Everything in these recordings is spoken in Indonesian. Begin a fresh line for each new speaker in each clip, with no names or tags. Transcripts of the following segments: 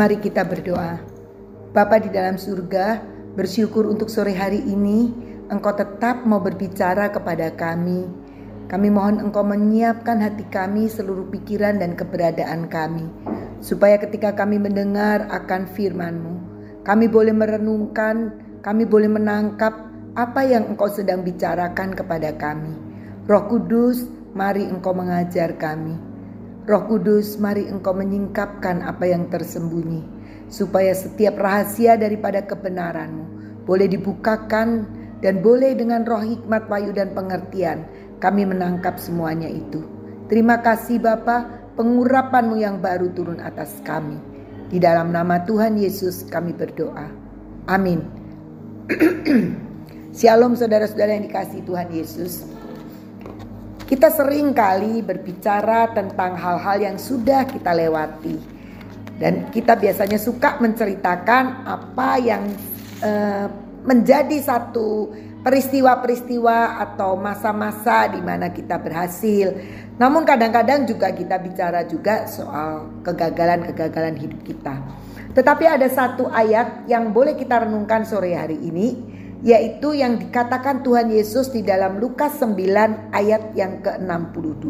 Mari kita berdoa. Bapa di dalam surga, bersyukur untuk sore hari ini Engkau tetap mau berbicara kepada kami. Kami mohon Engkau menyiapkan hati kami, seluruh pikiran dan keberadaan kami. Supaya ketika kami mendengar akan firman-Mu, kami boleh merenungkan, kami boleh menangkap apa yang Engkau sedang bicarakan kepada kami. Roh Kudus, mari Engkau mengajar kami. Roh Kudus, mari Engkau menyingkapkan apa yang tersembunyi, supaya setiap rahasia daripada kebenaran-Mu boleh dibukakan dan boleh dengan roh hikmat, wayu dan pengertian kami menangkap semuanya itu. Terima kasih Bapa, pengurapan-Mu yang baru turun atas kami. Di dalam nama Tuhan Yesus kami berdoa. Amin. Shalom saudara-saudara yang dikasih Tuhan Yesus. Kita sering kali berbicara tentang hal-hal yang sudah kita lewati. Dan kita biasanya suka menceritakan apa yang uh, menjadi satu peristiwa-peristiwa atau masa-masa di mana kita berhasil. Namun kadang-kadang juga kita bicara juga soal kegagalan-kegagalan hidup kita. Tetapi ada satu ayat yang boleh kita renungkan sore hari ini yaitu yang dikatakan Tuhan Yesus di dalam Lukas 9 ayat yang ke-62.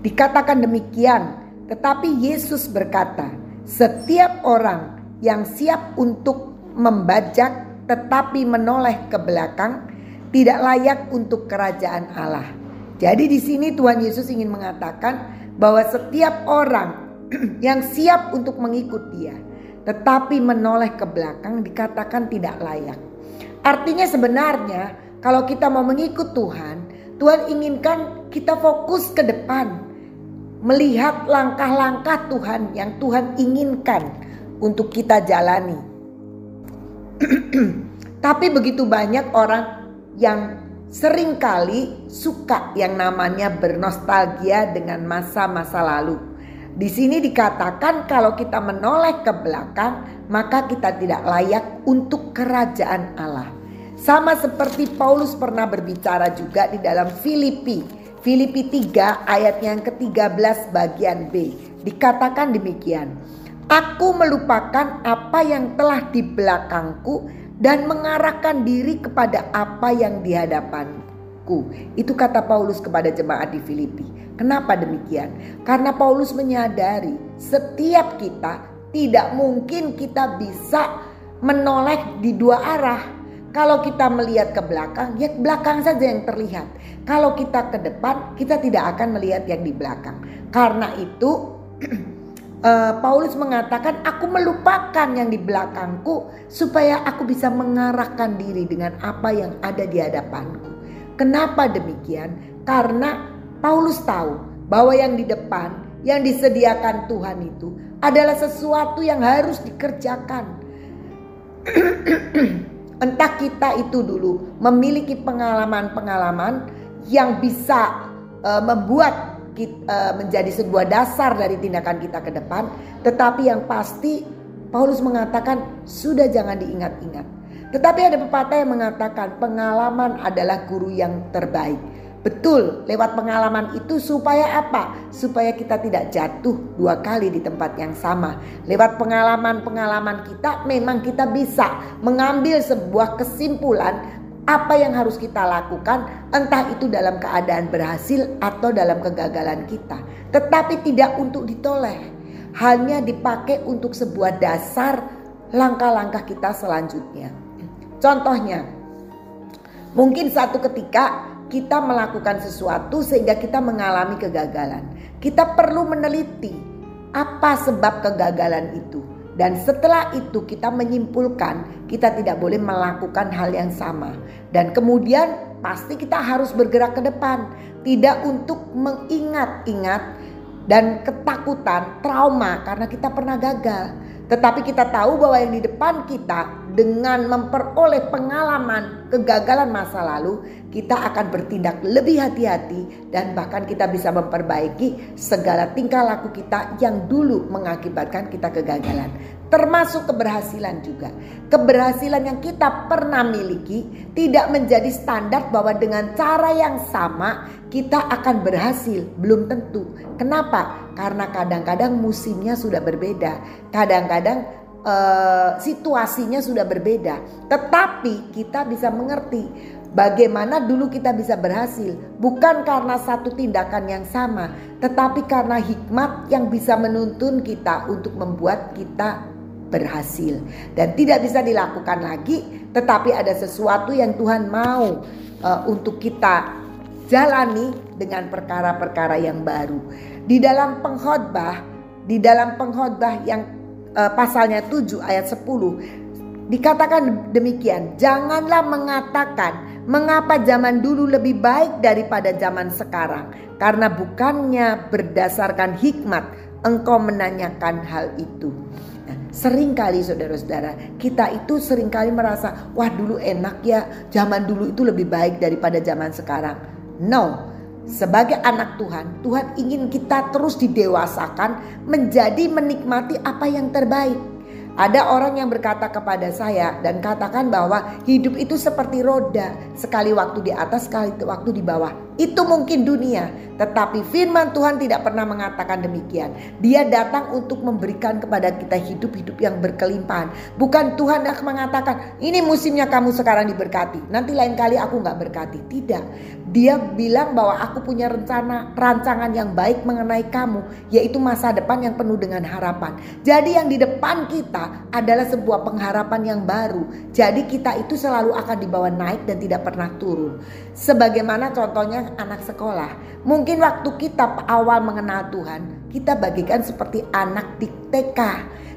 Dikatakan demikian, tetapi Yesus berkata, setiap orang yang siap untuk membajak tetapi menoleh ke belakang tidak layak untuk kerajaan Allah. Jadi di sini Tuhan Yesus ingin mengatakan bahwa setiap orang yang siap untuk mengikut dia tetapi menoleh ke belakang dikatakan tidak layak. Artinya sebenarnya kalau kita mau mengikut Tuhan, Tuhan inginkan kita fokus ke depan. Melihat langkah-langkah Tuhan yang Tuhan inginkan untuk kita jalani. Tapi begitu banyak orang yang sering kali suka yang namanya bernostalgia dengan masa-masa lalu. Di sini dikatakan kalau kita menoleh ke belakang, maka kita tidak layak untuk kerajaan Allah. Sama seperti Paulus pernah berbicara juga di dalam Filipi. Filipi 3 ayat yang ke-13 bagian B. Dikatakan demikian. Aku melupakan apa yang telah di belakangku dan mengarahkan diri kepada apa yang di hadapanku. Itu kata Paulus kepada jemaat di Filipi. Kenapa demikian? Karena Paulus menyadari setiap kita tidak mungkin kita bisa menoleh di dua arah. Kalau kita melihat ke belakang, ya belakang saja yang terlihat. Kalau kita ke depan, kita tidak akan melihat yang di belakang. Karena itu uh, Paulus mengatakan, "Aku melupakan yang di belakangku supaya aku bisa mengarahkan diri dengan apa yang ada di hadapanku." Kenapa demikian? Karena Paulus tahu bahwa yang di depan yang disediakan Tuhan itu adalah sesuatu yang harus dikerjakan. Entah kita itu dulu memiliki pengalaman-pengalaman yang bisa uh, membuat kita, uh, menjadi sebuah dasar dari tindakan kita ke depan, tetapi yang pasti Paulus mengatakan sudah jangan diingat-ingat. Tetapi ada pepatah yang mengatakan pengalaman adalah guru yang terbaik. Betul, lewat pengalaman itu supaya apa? Supaya kita tidak jatuh dua kali di tempat yang sama. Lewat pengalaman-pengalaman kita memang kita bisa mengambil sebuah kesimpulan apa yang harus kita lakukan entah itu dalam keadaan berhasil atau dalam kegagalan kita. Tetapi tidak untuk ditoleh. Hanya dipakai untuk sebuah dasar langkah-langkah kita selanjutnya. Contohnya, mungkin satu ketika kita melakukan sesuatu sehingga kita mengalami kegagalan. Kita perlu meneliti apa sebab kegagalan itu. Dan setelah itu kita menyimpulkan kita tidak boleh melakukan hal yang sama. Dan kemudian pasti kita harus bergerak ke depan. Tidak untuk mengingat-ingat dan ketakutan, trauma karena kita pernah gagal. Tetapi kita tahu bahwa yang di depan kita dengan memperoleh pengalaman kegagalan masa lalu, kita akan bertindak lebih hati-hati dan bahkan kita bisa memperbaiki segala tingkah laku kita yang dulu mengakibatkan kita kegagalan. Termasuk keberhasilan juga. Keberhasilan yang kita pernah miliki tidak menjadi standar bahwa dengan cara yang sama kita akan berhasil. Belum tentu. Kenapa? Karena kadang-kadang musimnya sudah berbeda. Kadang-kadang uh, situasinya sudah berbeda. Tetapi kita bisa mengerti bagaimana dulu kita bisa berhasil. Bukan karena satu tindakan yang sama. Tetapi karena hikmat yang bisa menuntun kita untuk membuat kita berhasil. Dan tidak bisa dilakukan lagi. Tetapi ada sesuatu yang Tuhan mau uh, untuk kita jalani dengan perkara-perkara yang baru. Di dalam pengkhotbah, di dalam pengkhotbah yang uh, pasalnya 7 ayat 10 dikatakan demikian, janganlah mengatakan mengapa zaman dulu lebih baik daripada zaman sekarang karena bukannya berdasarkan hikmat engkau menanyakan hal itu. Nah, sering kali saudara-saudara kita itu sering kali merasa wah dulu enak ya zaman dulu itu lebih baik daripada zaman sekarang. No, sebagai anak Tuhan, Tuhan ingin kita terus didewasakan menjadi menikmati apa yang terbaik. Ada orang yang berkata kepada saya dan katakan bahwa hidup itu seperti roda, sekali waktu di atas, sekali waktu di bawah. Itu mungkin dunia, tetapi firman Tuhan tidak pernah mengatakan demikian. Dia datang untuk memberikan kepada kita hidup-hidup yang berkelimpahan. Bukan Tuhan yang mengatakan, ini musimnya kamu sekarang diberkati, nanti lain kali aku nggak berkati. Tidak, dia bilang bahwa aku punya rencana rancangan yang baik mengenai kamu, yaitu masa depan yang penuh dengan harapan. Jadi yang di depan kita adalah sebuah pengharapan yang baru. Jadi kita itu selalu akan dibawa naik dan tidak pernah turun. Sebagaimana contohnya anak sekolah. Mungkin waktu kita awal mengenal Tuhan, kita bagikan seperti anak di TK.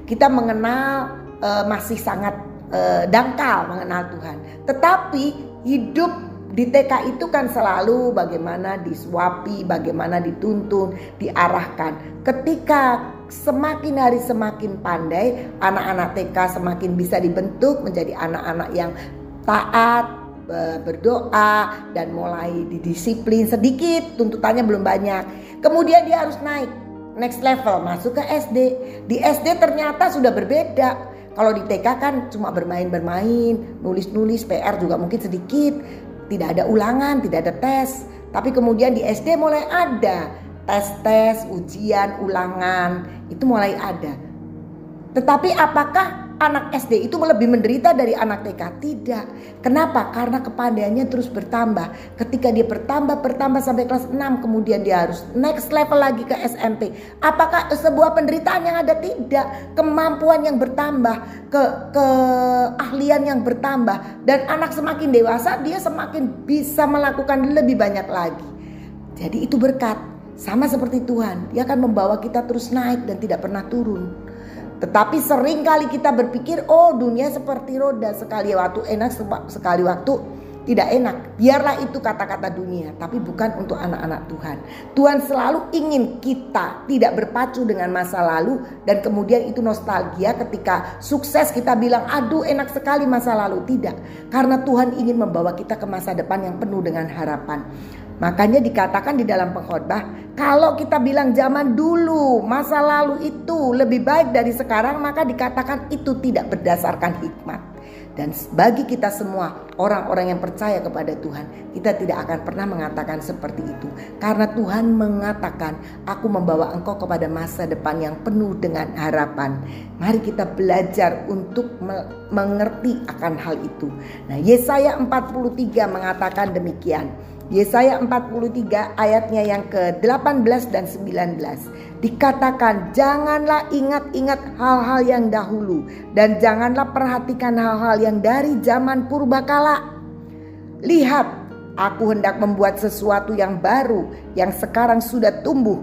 Kita mengenal uh, masih sangat uh, dangkal mengenal Tuhan. Tetapi hidup di TK itu kan selalu bagaimana disuapi, bagaimana dituntun, diarahkan. Ketika semakin hari semakin pandai, anak-anak TK semakin bisa dibentuk menjadi anak-anak yang taat, berdoa dan mulai didisiplin sedikit, tuntutannya belum banyak. Kemudian dia harus naik next level, masuk ke SD. Di SD ternyata sudah berbeda. Kalau di TK kan cuma bermain-bermain, nulis-nulis, PR juga mungkin sedikit tidak ada ulangan, tidak ada tes. Tapi kemudian di SD mulai ada tes-tes, ujian, ulangan, itu mulai ada. Tetapi apakah anak SD itu lebih menderita dari anak TK? Tidak. Kenapa? Karena kepandaiannya terus bertambah. Ketika dia bertambah, bertambah sampai kelas 6, kemudian dia harus next level lagi ke SMP. Apakah sebuah penderitaan yang ada? Tidak. Kemampuan yang bertambah, ke keahlian yang bertambah dan anak semakin dewasa dia semakin bisa melakukan lebih banyak lagi. Jadi itu berkat. Sama seperti Tuhan, dia akan membawa kita terus naik dan tidak pernah turun. Tetapi sering kali kita berpikir, oh dunia seperti roda, sekali waktu enak, sekali waktu tidak enak. Biarlah itu kata-kata dunia, tapi bukan untuk anak-anak Tuhan. Tuhan selalu ingin kita tidak berpacu dengan masa lalu dan kemudian itu nostalgia ketika sukses kita bilang, aduh enak sekali masa lalu. Tidak, karena Tuhan ingin membawa kita ke masa depan yang penuh dengan harapan. Makanya dikatakan di dalam pengkhotbah, kalau kita bilang zaman dulu, masa lalu itu lebih baik dari sekarang, maka dikatakan itu tidak berdasarkan hikmat. Dan bagi kita semua orang-orang yang percaya kepada Tuhan, kita tidak akan pernah mengatakan seperti itu. Karena Tuhan mengatakan, aku membawa engkau kepada masa depan yang penuh dengan harapan. Mari kita belajar untuk mengerti akan hal itu. Nah Yesaya 43 mengatakan demikian. Yesaya 43 ayatnya yang ke-18 dan 19 dikatakan janganlah ingat-ingat hal-hal yang dahulu dan janganlah perhatikan hal-hal yang dari zaman purbakala. Lihat, aku hendak membuat sesuatu yang baru yang sekarang sudah tumbuh.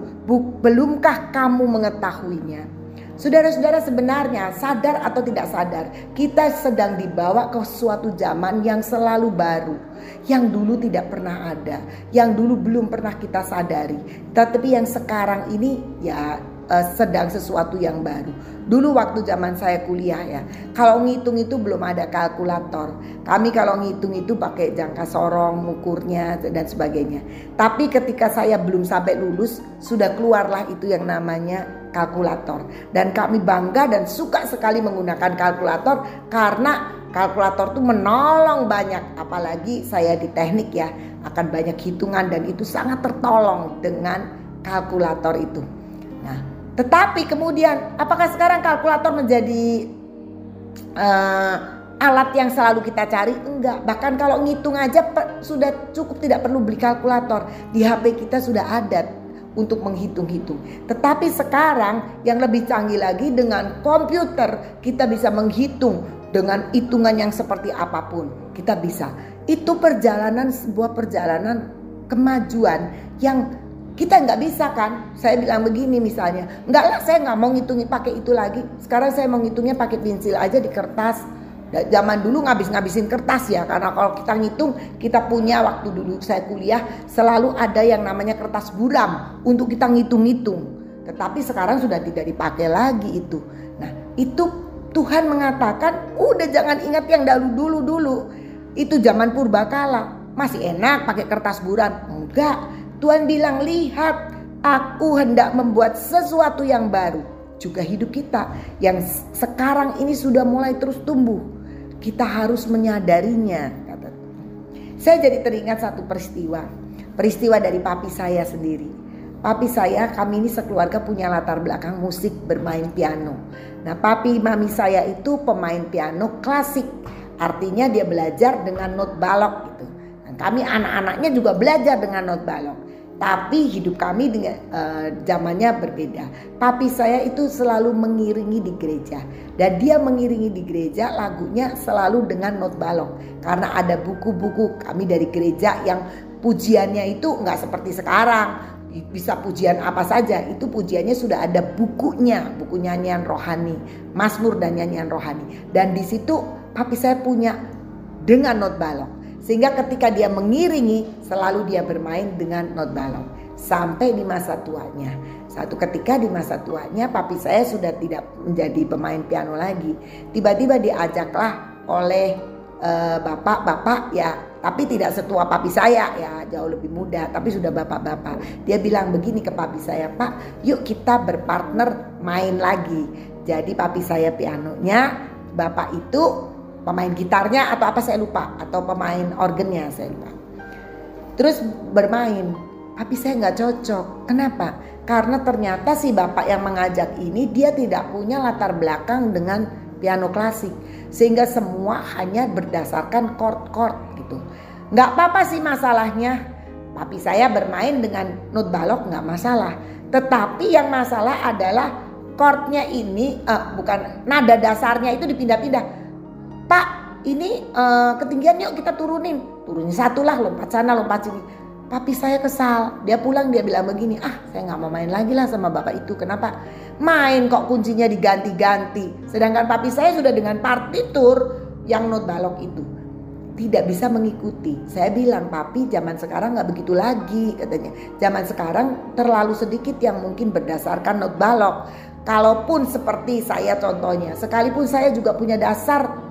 Belumkah kamu mengetahuinya? Saudara-saudara sebenarnya sadar atau tidak sadar kita sedang dibawa ke suatu zaman yang selalu baru. Yang dulu tidak pernah ada. Yang dulu belum pernah kita sadari. Tetapi yang sekarang ini ya uh, sedang sesuatu yang baru. Dulu waktu zaman saya kuliah ya, kalau ngitung itu belum ada kalkulator. Kami kalau ngitung itu pakai jangka sorong, ukurnya dan sebagainya. Tapi ketika saya belum sampai lulus, sudah keluarlah itu yang namanya kalkulator. Dan kami bangga dan suka sekali menggunakan kalkulator karena kalkulator itu menolong banyak. Apalagi saya di teknik ya, akan banyak hitungan dan itu sangat tertolong dengan kalkulator itu. Nah, tetapi kemudian apakah sekarang kalkulator menjadi uh, alat yang selalu kita cari? Enggak. Bahkan kalau ngitung aja sudah cukup tidak perlu beli kalkulator. Di HP kita sudah ada untuk menghitung-hitung. Tetapi sekarang yang lebih canggih lagi dengan komputer kita bisa menghitung dengan hitungan yang seperti apa pun. Kita bisa. Itu perjalanan sebuah perjalanan kemajuan yang kita nggak bisa kan? Saya bilang begini misalnya, nggak lah saya nggak mau ngitungin pakai itu lagi. Sekarang saya mau ngitungnya pakai pensil aja di kertas. Zaman dulu ngabis-ngabisin kertas ya, karena kalau kita ngitung kita punya waktu dulu saya kuliah selalu ada yang namanya kertas buram untuk kita ngitung-ngitung. Tetapi sekarang sudah tidak dipakai lagi itu. Nah itu Tuhan mengatakan udah jangan ingat yang dulu-dulu dulu. Itu zaman purbakala masih enak pakai kertas buram. Enggak, Tuhan bilang, "Lihat, aku hendak membuat sesuatu yang baru." Juga hidup kita yang sekarang ini sudah mulai terus tumbuh. Kita harus menyadarinya, kata Saya jadi teringat satu peristiwa. Peristiwa dari papi saya sendiri. Papi saya, kami ini sekeluarga punya latar belakang musik bermain piano. Nah, papi mami saya itu pemain piano klasik. Artinya dia belajar dengan not balok gitu. Dan kami anak-anaknya juga belajar dengan not balok. Tapi hidup kami dengan uh, zamannya berbeda. Papi saya itu selalu mengiringi di gereja. Dan dia mengiringi di gereja lagunya selalu dengan not balok. Karena ada buku-buku kami dari gereja yang pujiannya itu nggak seperti sekarang. Bisa pujian apa saja itu pujiannya sudah ada bukunya. Buku nyanyian rohani Mazmur dan nyanyian rohani. Dan di situ papi saya punya dengan not balok sehingga ketika dia mengiringi selalu dia bermain dengan not balok sampai di masa tuanya. Satu ketika di masa tuanya papi saya sudah tidak menjadi pemain piano lagi. Tiba-tiba diajaklah oleh uh, bapak-bapak ya. Tapi tidak setua papi saya ya jauh lebih muda. Tapi sudah bapak-bapak. Dia bilang begini ke papi saya pak yuk kita berpartner main lagi. Jadi papi saya pianonya bapak itu pemain gitarnya atau apa saya lupa atau pemain organnya saya lupa. Terus bermain tapi saya nggak cocok. Kenapa? Karena ternyata si bapak yang mengajak ini dia tidak punya latar belakang dengan piano klasik. Sehingga semua hanya berdasarkan chord-chord gitu. Nggak apa-apa sih masalahnya. Tapi saya bermain dengan not balok nggak masalah. Tetapi yang masalah adalah chordnya ini uh, bukan nada dasarnya itu dipindah-pindah Pak ini uh, ketinggian yuk kita turunin. Turunin satu lah lompat sana lompat sini. Papi saya kesal. Dia pulang dia bilang begini. Ah saya nggak mau main lagi lah sama bapak itu. Kenapa? Main kok kuncinya diganti-ganti. Sedangkan papi saya sudah dengan partitur yang not balok itu. Tidak bisa mengikuti. Saya bilang papi zaman sekarang nggak begitu lagi katanya. Zaman sekarang terlalu sedikit yang mungkin berdasarkan not balok. Kalaupun seperti saya contohnya, sekalipun saya juga punya dasar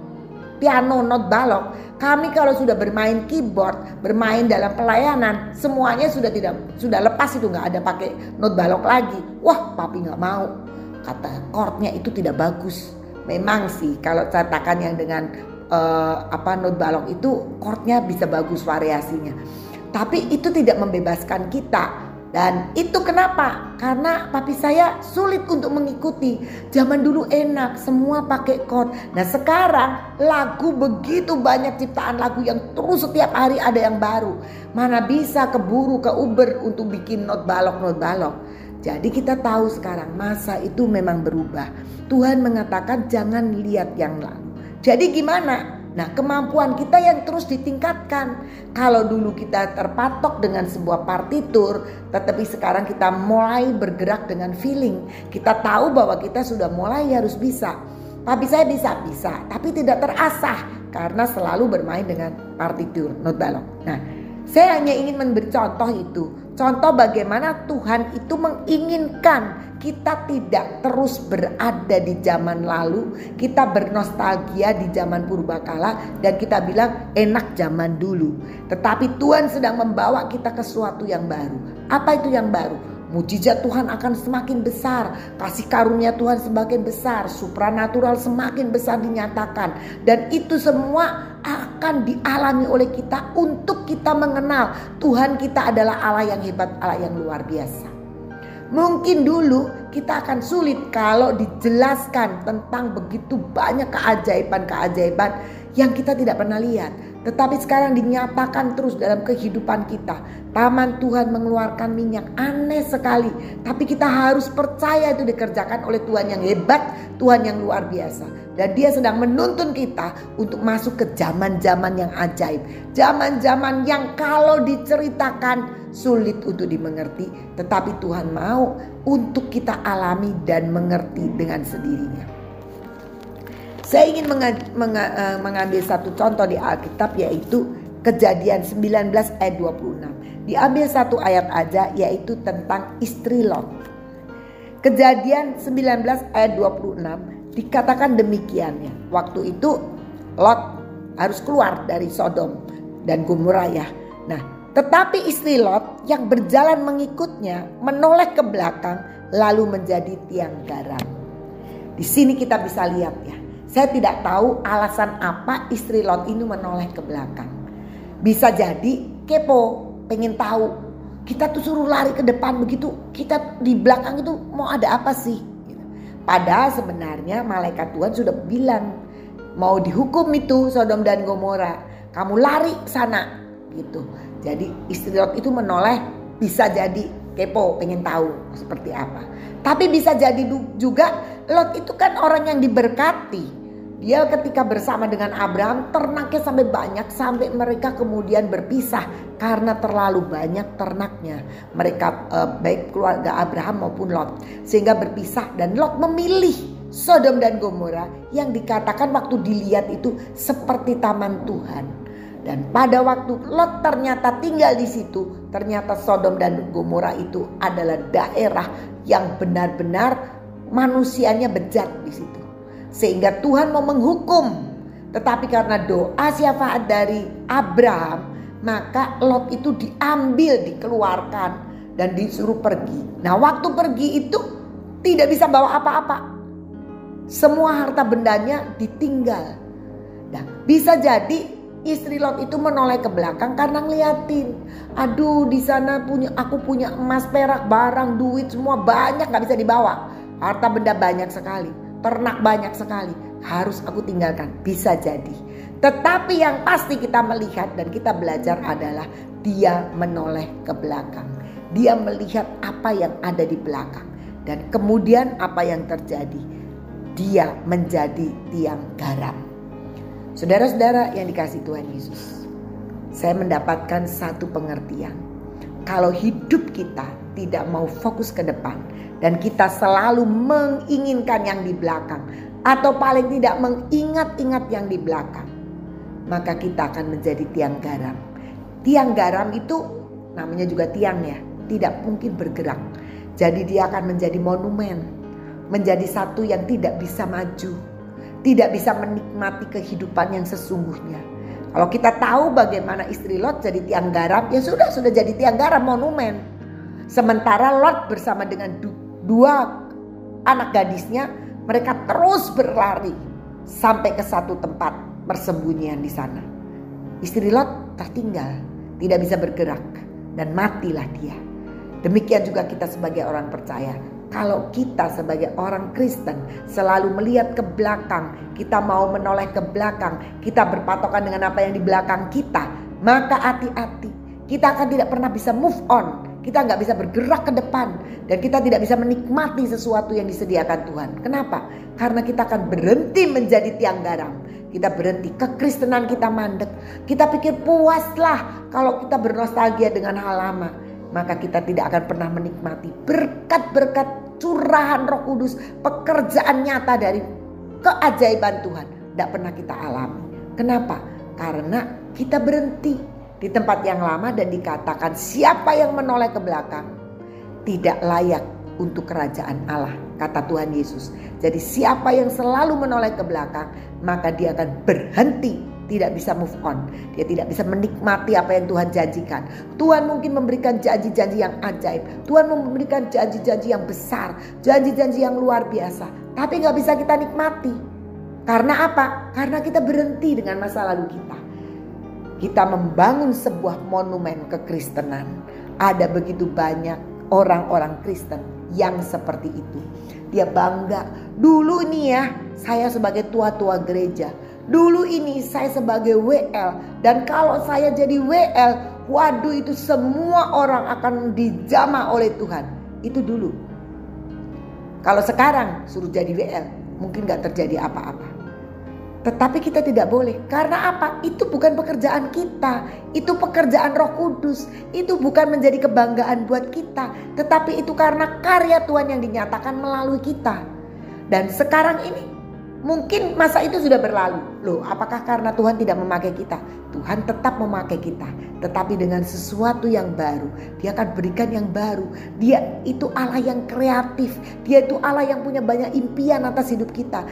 piano not balok. Kami kalau sudah bermain keyboard, bermain dalam pelayanan, semuanya sudah tidak sudah lepas itu nggak ada pakai not balok lagi. Wah, papi nggak mau. Kata chordnya itu tidak bagus. Memang sih kalau cetakan yang dengan uh, apa not balok itu chordnya bisa bagus variasinya. Tapi itu tidak membebaskan kita dan itu kenapa? Karena papi saya sulit untuk mengikuti. Zaman dulu enak, semua pakai chord. Nah sekarang lagu begitu banyak ciptaan lagu yang terus setiap hari ada yang baru. Mana bisa keburu ke Uber untuk bikin not balok not balok. Jadi kita tahu sekarang masa itu memang berubah. Tuhan mengatakan jangan lihat yang lalu. Jadi gimana? Nah, kemampuan kita yang terus ditingkatkan. Kalau dulu kita terpatok dengan sebuah partitur, tetapi sekarang kita mulai bergerak dengan feeling. Kita tahu bahwa kita sudah mulai harus bisa. Tapi saya bisa, bisa, tapi tidak terasah karena selalu bermain dengan partitur, not balok. Nah, Saya hanya ingin memberi contoh itu. Contoh bagaimana Tuhan itu menginginkan kita tidak terus berada di zaman lalu, kita bernostalgia di zaman purbakala dan kita bilang enak zaman dulu. Tetapi Tuhan sedang membawa kita ke sesuatu yang baru. Apa itu yang baru? Mujizat Tuhan akan semakin besar, kasih karunia Tuhan semakin besar, supranatural semakin besar dinyatakan, dan itu semua akan dialami oleh kita untuk kita mengenal Tuhan kita adalah Allah yang hebat, Allah yang luar biasa. Mungkin dulu kita akan sulit kalau dijelaskan tentang begitu banyak keajaiban-keajaiban yang kita tidak pernah lihat. Tetapi sekarang dinyatakan terus dalam kehidupan kita. Taman Tuhan mengeluarkan minyak aneh sekali. Tapi kita harus percaya itu dikerjakan oleh Tuhan yang hebat, Tuhan yang luar biasa. Dan dia sedang menuntun kita untuk masuk ke zaman-zaman yang ajaib. Zaman-zaman yang kalau diceritakan sulit untuk dimengerti. Tetapi Tuhan mau untuk kita alami dan mengerti dengan sendirinya. Saya ingin eh, mengambil satu contoh di Alkitab yaitu Kejadian 19 ayat 26. Diambil satu ayat aja yaitu tentang istri Lot. Kejadian 19 ayat 26 dikatakan demikiannya. Waktu itu Lot harus keluar dari Sodom dan Gomora ya. Nah, tetapi istri Lot yang berjalan mengikutnya menoleh ke belakang lalu menjadi tiang garam. Di sini kita bisa lihat ya. Saya tidak tahu alasan apa istri Lot ini menoleh ke belakang. Bisa jadi kepo, pengen tahu. Kita tuh suruh lari ke depan begitu, kita di belakang itu mau ada apa sih? Padahal sebenarnya malaikat Tuhan sudah bilang mau dihukum itu Sodom dan Gomora. Kamu lari sana gitu. Jadi istri Lot itu menoleh bisa jadi kepo pengen tahu seperti apa. Tapi bisa jadi juga Lot itu kan orang yang diberkati. Dia ketika bersama dengan Abraham ternaknya sampai banyak sampai mereka kemudian berpisah karena terlalu banyak ternaknya. Mereka eh, baik keluarga Abraham maupun Lot sehingga berpisah dan Lot memilih Sodom dan Gomora yang dikatakan waktu dilihat itu seperti taman Tuhan. Dan pada waktu Lot ternyata tinggal di situ, ternyata Sodom dan Gomora itu adalah daerah yang benar-benar manusianya bejat di situ. Sehingga Tuhan mau menghukum. Tetapi karena doa syafaat dari Abraham, maka Lot itu diambil, dikeluarkan dan disuruh pergi. Nah, waktu pergi itu tidak bisa bawa apa-apa. Semua harta bendanya ditinggal. Nah, bisa jadi istri Lot itu menoleh ke belakang karena ngeliatin. Aduh, di sana punya aku punya emas, perak, barang, duit semua banyak nggak bisa dibawa. Harta benda banyak sekali ternak banyak sekali. Harus aku tinggalkan. Bisa jadi. Tetapi yang pasti kita melihat dan kita belajar adalah dia menoleh ke belakang. Dia melihat apa yang ada di belakang. Dan kemudian apa yang terjadi. Dia menjadi tiang garam. Saudara-saudara yang dikasih Tuhan Yesus. Saya mendapatkan satu pengertian. Kalau hidup kita tidak mau fokus ke depan dan kita selalu menginginkan yang di belakang atau paling tidak mengingat-ingat yang di belakang, maka kita akan menjadi tiang garam. Tiang garam itu namanya juga tiang ya, tidak mungkin bergerak. Jadi dia akan menjadi monumen, menjadi satu yang tidak bisa maju, tidak bisa menikmati kehidupan yang sesungguhnya. Kalau kita tahu bagaimana istri Lot jadi tiang garam, ya sudah sudah jadi tiang garam monumen. Sementara Lot bersama dengan dua anak gadisnya mereka terus berlari sampai ke satu tempat persembunyian di sana. Istri Lot tertinggal, tidak bisa bergerak dan matilah dia. Demikian juga kita sebagai orang percaya. Kalau kita sebagai orang Kristen selalu melihat ke belakang, kita mau menoleh ke belakang, kita berpatokan dengan apa yang di belakang kita, maka hati-hati. Kita akan tidak pernah bisa move on kita nggak bisa bergerak ke depan dan kita tidak bisa menikmati sesuatu yang disediakan Tuhan. Kenapa? Karena kita akan berhenti menjadi tiang garam. Kita berhenti, kekristenan kita mandek. Kita pikir puaslah kalau kita bernostalgia dengan hal lama. Maka kita tidak akan pernah menikmati berkat-berkat curahan roh kudus. Pekerjaan nyata dari keajaiban Tuhan. Tidak pernah kita alami. Kenapa? Karena kita berhenti di tempat yang lama dan dikatakan siapa yang menoleh ke belakang tidak layak untuk kerajaan Allah, kata Tuhan Yesus. Jadi siapa yang selalu menoleh ke belakang, maka dia akan berhenti tidak bisa move on. Dia tidak bisa menikmati apa yang Tuhan janjikan. Tuhan mungkin memberikan janji-janji yang ajaib. Tuhan memberikan janji-janji yang besar. Janji-janji yang luar biasa. Tapi nggak bisa kita nikmati. Karena apa? Karena kita berhenti dengan masa lalu kita. Kita membangun sebuah monumen kekristenan. Ada begitu banyak orang-orang Kristen yang seperti itu. Dia bangga. Dulu nih ya, saya sebagai tua-tua gereja. Dulu ini saya sebagai WL. Dan kalau saya jadi WL, waduh itu semua orang akan dijama oleh Tuhan. Itu dulu. Kalau sekarang suruh jadi WL, mungkin gak terjadi apa-apa. Tetapi kita tidak boleh. Karena apa? Itu bukan pekerjaan kita. Itu pekerjaan roh kudus. Itu bukan menjadi kebanggaan buat kita. Tetapi itu karena karya Tuhan yang dinyatakan melalui kita. Dan sekarang ini Mungkin masa itu sudah berlalu. Loh, apakah karena Tuhan tidak memakai kita? Tuhan tetap memakai kita, tetapi dengan sesuatu yang baru. Dia akan berikan yang baru. Dia itu Allah yang kreatif. Dia itu Allah yang punya banyak impian atas hidup kita.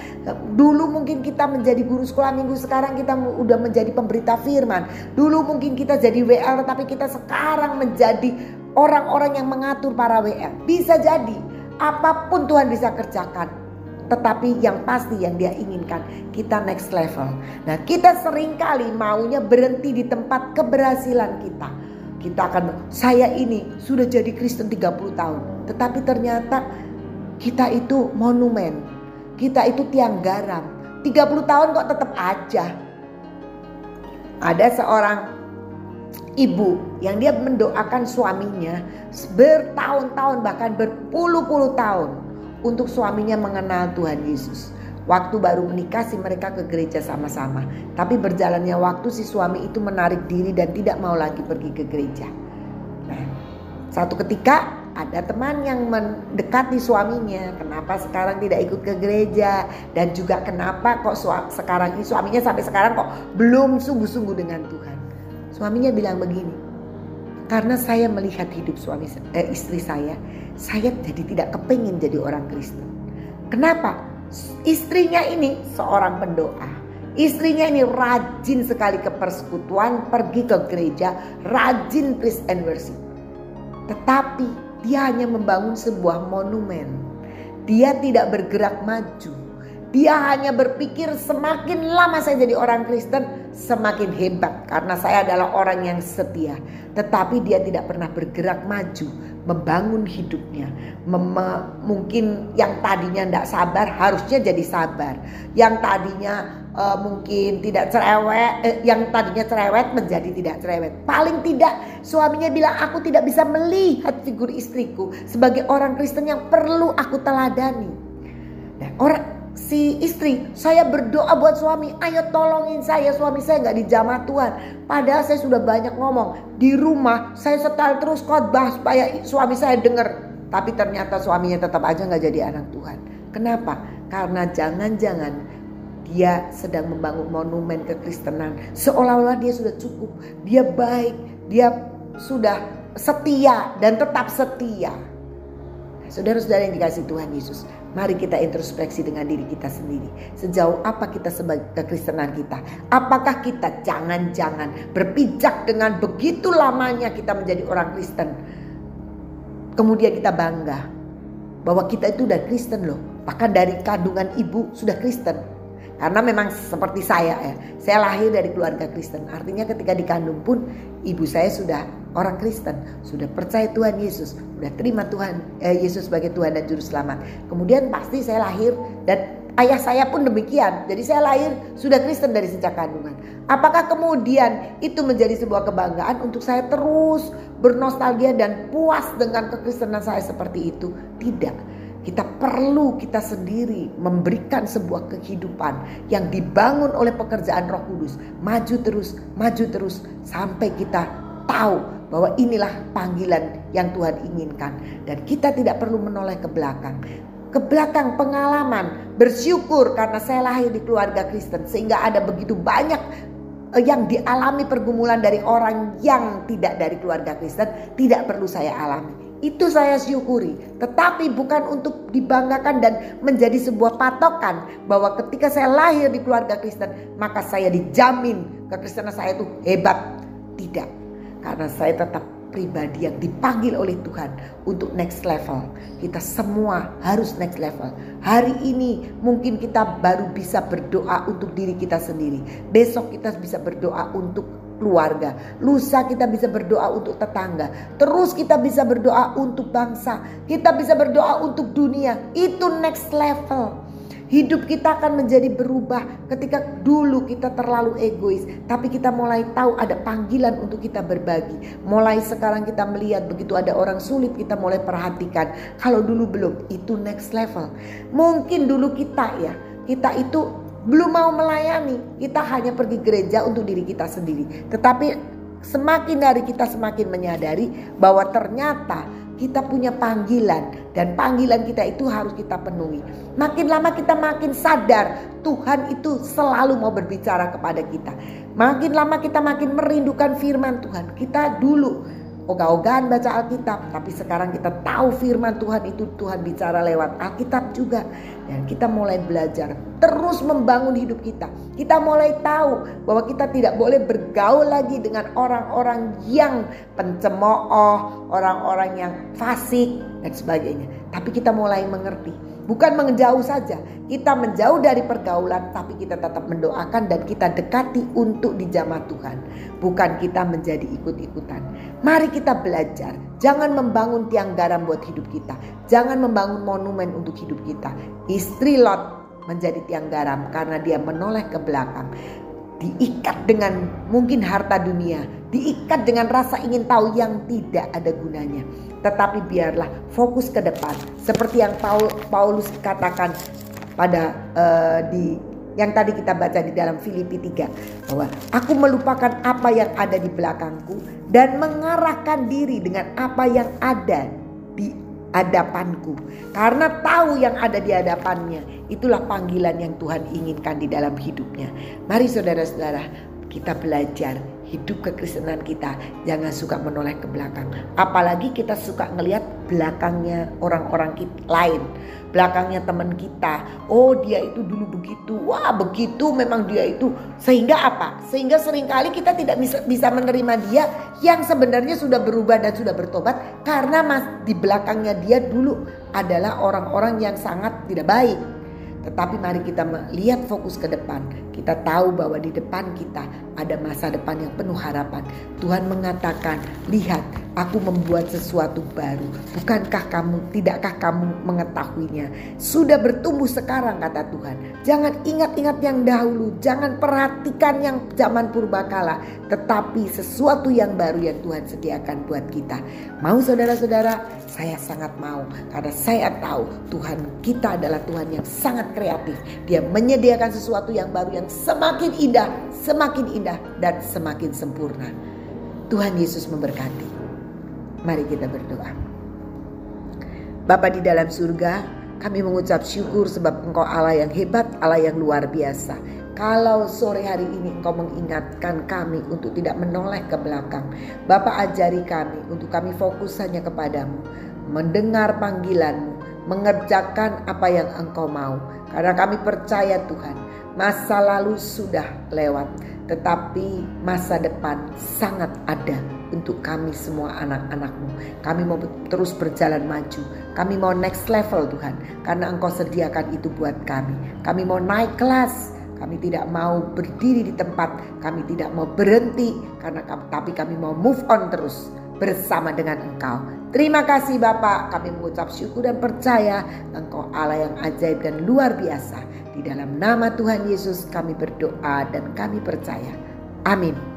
Dulu mungkin kita menjadi guru sekolah minggu, sekarang kita udah menjadi pemberita firman. Dulu mungkin kita jadi WL, tetapi kita sekarang menjadi orang-orang yang mengatur para WL. Bisa jadi apa pun Tuhan bisa kerjakan tetapi yang pasti yang dia inginkan kita next level. Nah kita sering kali maunya berhenti di tempat keberhasilan kita. Kita akan saya ini sudah jadi Kristen 30 tahun. Tetapi ternyata kita itu monumen. Kita itu tiang garam. 30 tahun kok tetap aja. Ada seorang ibu yang dia mendoakan suaminya bertahun-tahun bahkan berpuluh-puluh tahun untuk suaminya mengenal Tuhan Yesus. Waktu baru menikah sih mereka ke gereja sama-sama. Tapi berjalannya waktu si suami itu menarik diri dan tidak mau lagi pergi ke gereja. Nah, satu ketika ada teman yang mendekati suaminya. Kenapa sekarang tidak ikut ke gereja? Dan juga kenapa kok sekarang ini suaminya sampai sekarang kok belum sungguh-sungguh dengan Tuhan. Suaminya bilang begini. Karena saya melihat hidup suami eh, istri saya saya jadi tidak kepingin jadi orang Kristen. Kenapa? Istrinya ini seorang pendoa. Istrinya ini rajin sekali ke persekutuan, pergi ke gereja, rajin praise and worship. Tetapi dia hanya membangun sebuah monumen. Dia tidak bergerak maju. Dia hanya berpikir semakin lama saya jadi orang Kristen semakin hebat karena saya adalah orang yang setia. Tetapi dia tidak pernah bergerak maju membangun hidupnya. Mem mungkin yang tadinya tidak sabar harusnya jadi sabar. Yang tadinya uh, mungkin tidak cerewet, eh, yang tadinya cerewet menjadi tidak cerewet. Paling tidak suaminya bilang aku tidak bisa melihat figur istriku sebagai orang Kristen yang perlu aku teladani. Nah, orang si istri, saya berdoa buat suami, ayo tolongin saya, suami saya nggak dijamah Tuhan. Padahal saya sudah banyak ngomong di rumah, saya setel terus khotbah supaya suami saya dengar. Tapi ternyata suaminya tetap aja nggak jadi anak Tuhan. Kenapa? Karena jangan-jangan dia sedang membangun monumen kekristenan. Seolah-olah dia sudah cukup, dia baik, dia sudah setia dan tetap setia. Saudara-saudara yang dikasih Tuhan Yesus, Mari kita introspeksi dengan diri kita sendiri. Sejauh apa kita sebagai kekristenan kita? Apakah kita jangan-jangan berpijak dengan begitu lamanya kita menjadi orang Kristen? Kemudian kita bangga bahwa kita itu udah Kristen loh. Bahkan dari kandungan ibu sudah Kristen. Karena memang seperti saya ya, saya lahir dari keluarga Kristen. Artinya ketika dikandung pun ibu saya sudah orang Kristen, sudah percaya Tuhan Yesus, sudah terima Tuhan eh, Yesus sebagai Tuhan dan Juru Selamat. Kemudian pasti saya lahir dan ayah saya pun demikian. Jadi saya lahir sudah Kristen dari sejak kandungan. Apakah kemudian itu menjadi sebuah kebanggaan untuk saya terus bernostalgia dan puas dengan kekristenan saya seperti itu? Tidak. Kita perlu kita sendiri memberikan sebuah kehidupan yang dibangun oleh pekerjaan Roh Kudus. Maju terus, maju terus sampai kita tahu bahwa inilah panggilan yang Tuhan inginkan dan kita tidak perlu menoleh ke belakang. Ke belakang pengalaman, bersyukur karena saya lahir di keluarga Kristen sehingga ada begitu banyak eh, yang dialami pergumulan dari orang yang tidak dari keluarga Kristen tidak perlu saya alami. Itu saya syukuri, tetapi bukan untuk dibanggakan dan menjadi sebuah patokan bahwa ketika saya lahir di keluarga Kristen, maka saya dijamin kekristenan saya itu hebat. Tidak, karena saya tetap pribadi yang dipanggil oleh Tuhan untuk next level. Kita semua harus next level. Hari ini mungkin kita baru bisa berdoa untuk diri kita sendiri. Besok kita bisa berdoa untuk keluarga. Lusa kita bisa berdoa untuk tetangga. Terus kita bisa berdoa untuk bangsa. Kita bisa berdoa untuk dunia. Itu next level. Hidup kita akan menjadi berubah ketika dulu kita terlalu egois. Tapi kita mulai tahu ada panggilan untuk kita berbagi. Mulai sekarang kita melihat begitu ada orang sulit kita mulai perhatikan. Kalau dulu belum itu next level. Mungkin dulu kita ya. Kita itu belum mau melayani. Kita hanya pergi gereja untuk diri kita sendiri. Tetapi semakin hari kita semakin menyadari bahwa ternyata kita punya panggilan dan panggilan kita itu harus kita penuhi. Makin lama kita makin sadar Tuhan itu selalu mau berbicara kepada kita. Makin lama kita makin merindukan firman Tuhan. Kita dulu ogah-ogahan baca Alkitab, tapi sekarang kita tahu firman Tuhan itu Tuhan bicara lewat Alkitab juga. Dan kita mulai belajar terus membangun hidup kita. Kita mulai tahu bahwa kita tidak boleh bergaul lagi dengan orang-orang yang pencemooh, orang-orang yang fasik dan sebagainya. Tapi kita mulai mengerti Bukan menjauh saja, kita menjauh dari pergaulan, tapi kita tetap mendoakan dan kita dekati untuk dijamah Tuhan. Bukan kita menjadi ikut-ikutan. Mari kita belajar, jangan membangun tiang garam buat hidup kita, jangan membangun monumen untuk hidup kita. Istri Lot menjadi tiang garam karena dia menoleh ke belakang diikat dengan mungkin harta dunia, diikat dengan rasa ingin tahu yang tidak ada gunanya. Tetapi biarlah fokus ke depan, seperti yang Paul, Paulus katakan pada uh, di yang tadi kita baca di dalam Filipi 3 bahwa aku melupakan apa yang ada di belakangku dan mengarahkan diri dengan apa yang ada di hadapanku. Karena tahu yang ada di hadapannya. Itulah panggilan yang Tuhan inginkan di dalam hidupnya. Mari saudara-saudara kita belajar hidup kekristenan kita. Jangan suka menoleh ke belakang. Apalagi kita suka ngelihat belakangnya orang-orang lain. Belakangnya teman kita. Oh dia itu dulu begitu. Wah begitu memang dia itu. Sehingga apa? Sehingga sering kali kita tidak bisa bisa menerima dia yang sebenarnya sudah berubah dan sudah bertobat karena mas di belakangnya dia dulu adalah orang-orang yang sangat tidak baik. Tetapi mari kita melihat fokus ke depan. Kita tahu bahwa di depan kita ada masa depan yang penuh harapan. Tuhan mengatakan, "Lihat, aku membuat sesuatu baru. Bukankah kamu, tidakkah kamu mengetahuinya? Sudah bertumbuh sekarang," kata Tuhan. Jangan ingat-ingat yang dahulu, jangan perhatikan yang zaman purbakala, tetapi sesuatu yang baru yang Tuhan sediakan buat kita. Mau saudara-saudara? Saya sangat mau karena saya tahu Tuhan kita adalah Tuhan yang sangat kreatif. Dia menyediakan sesuatu yang baru yang semakin indah, semakin indah dan semakin sempurna. Tuhan Yesus memberkati. Mari kita berdoa. Bapa di dalam surga, kami mengucap syukur sebab Engkau Allah yang hebat, Allah yang luar biasa. Kalau sore hari ini Engkau mengingatkan kami untuk tidak menoleh ke belakang. Bapak ajari kami untuk kami fokus hanya kepadamu. Mendengar panggilanmu, mengerjakan apa yang engkau mau. Karena kami percaya Tuhan, masa lalu sudah lewat, tetapi masa depan sangat ada untuk kami semua anak-anakmu. Kami mau terus berjalan maju. Kami mau next level Tuhan, karena engkau sediakan itu buat kami. Kami mau naik kelas, kami tidak mau berdiri di tempat, kami tidak mau berhenti karena tapi kami mau move on terus bersama dengan Engkau. Terima kasih Bapak, kami mengucap syukur dan percaya Engkau Allah yang ajaib dan luar biasa. Di dalam nama Tuhan Yesus kami berdoa dan kami percaya. Amin.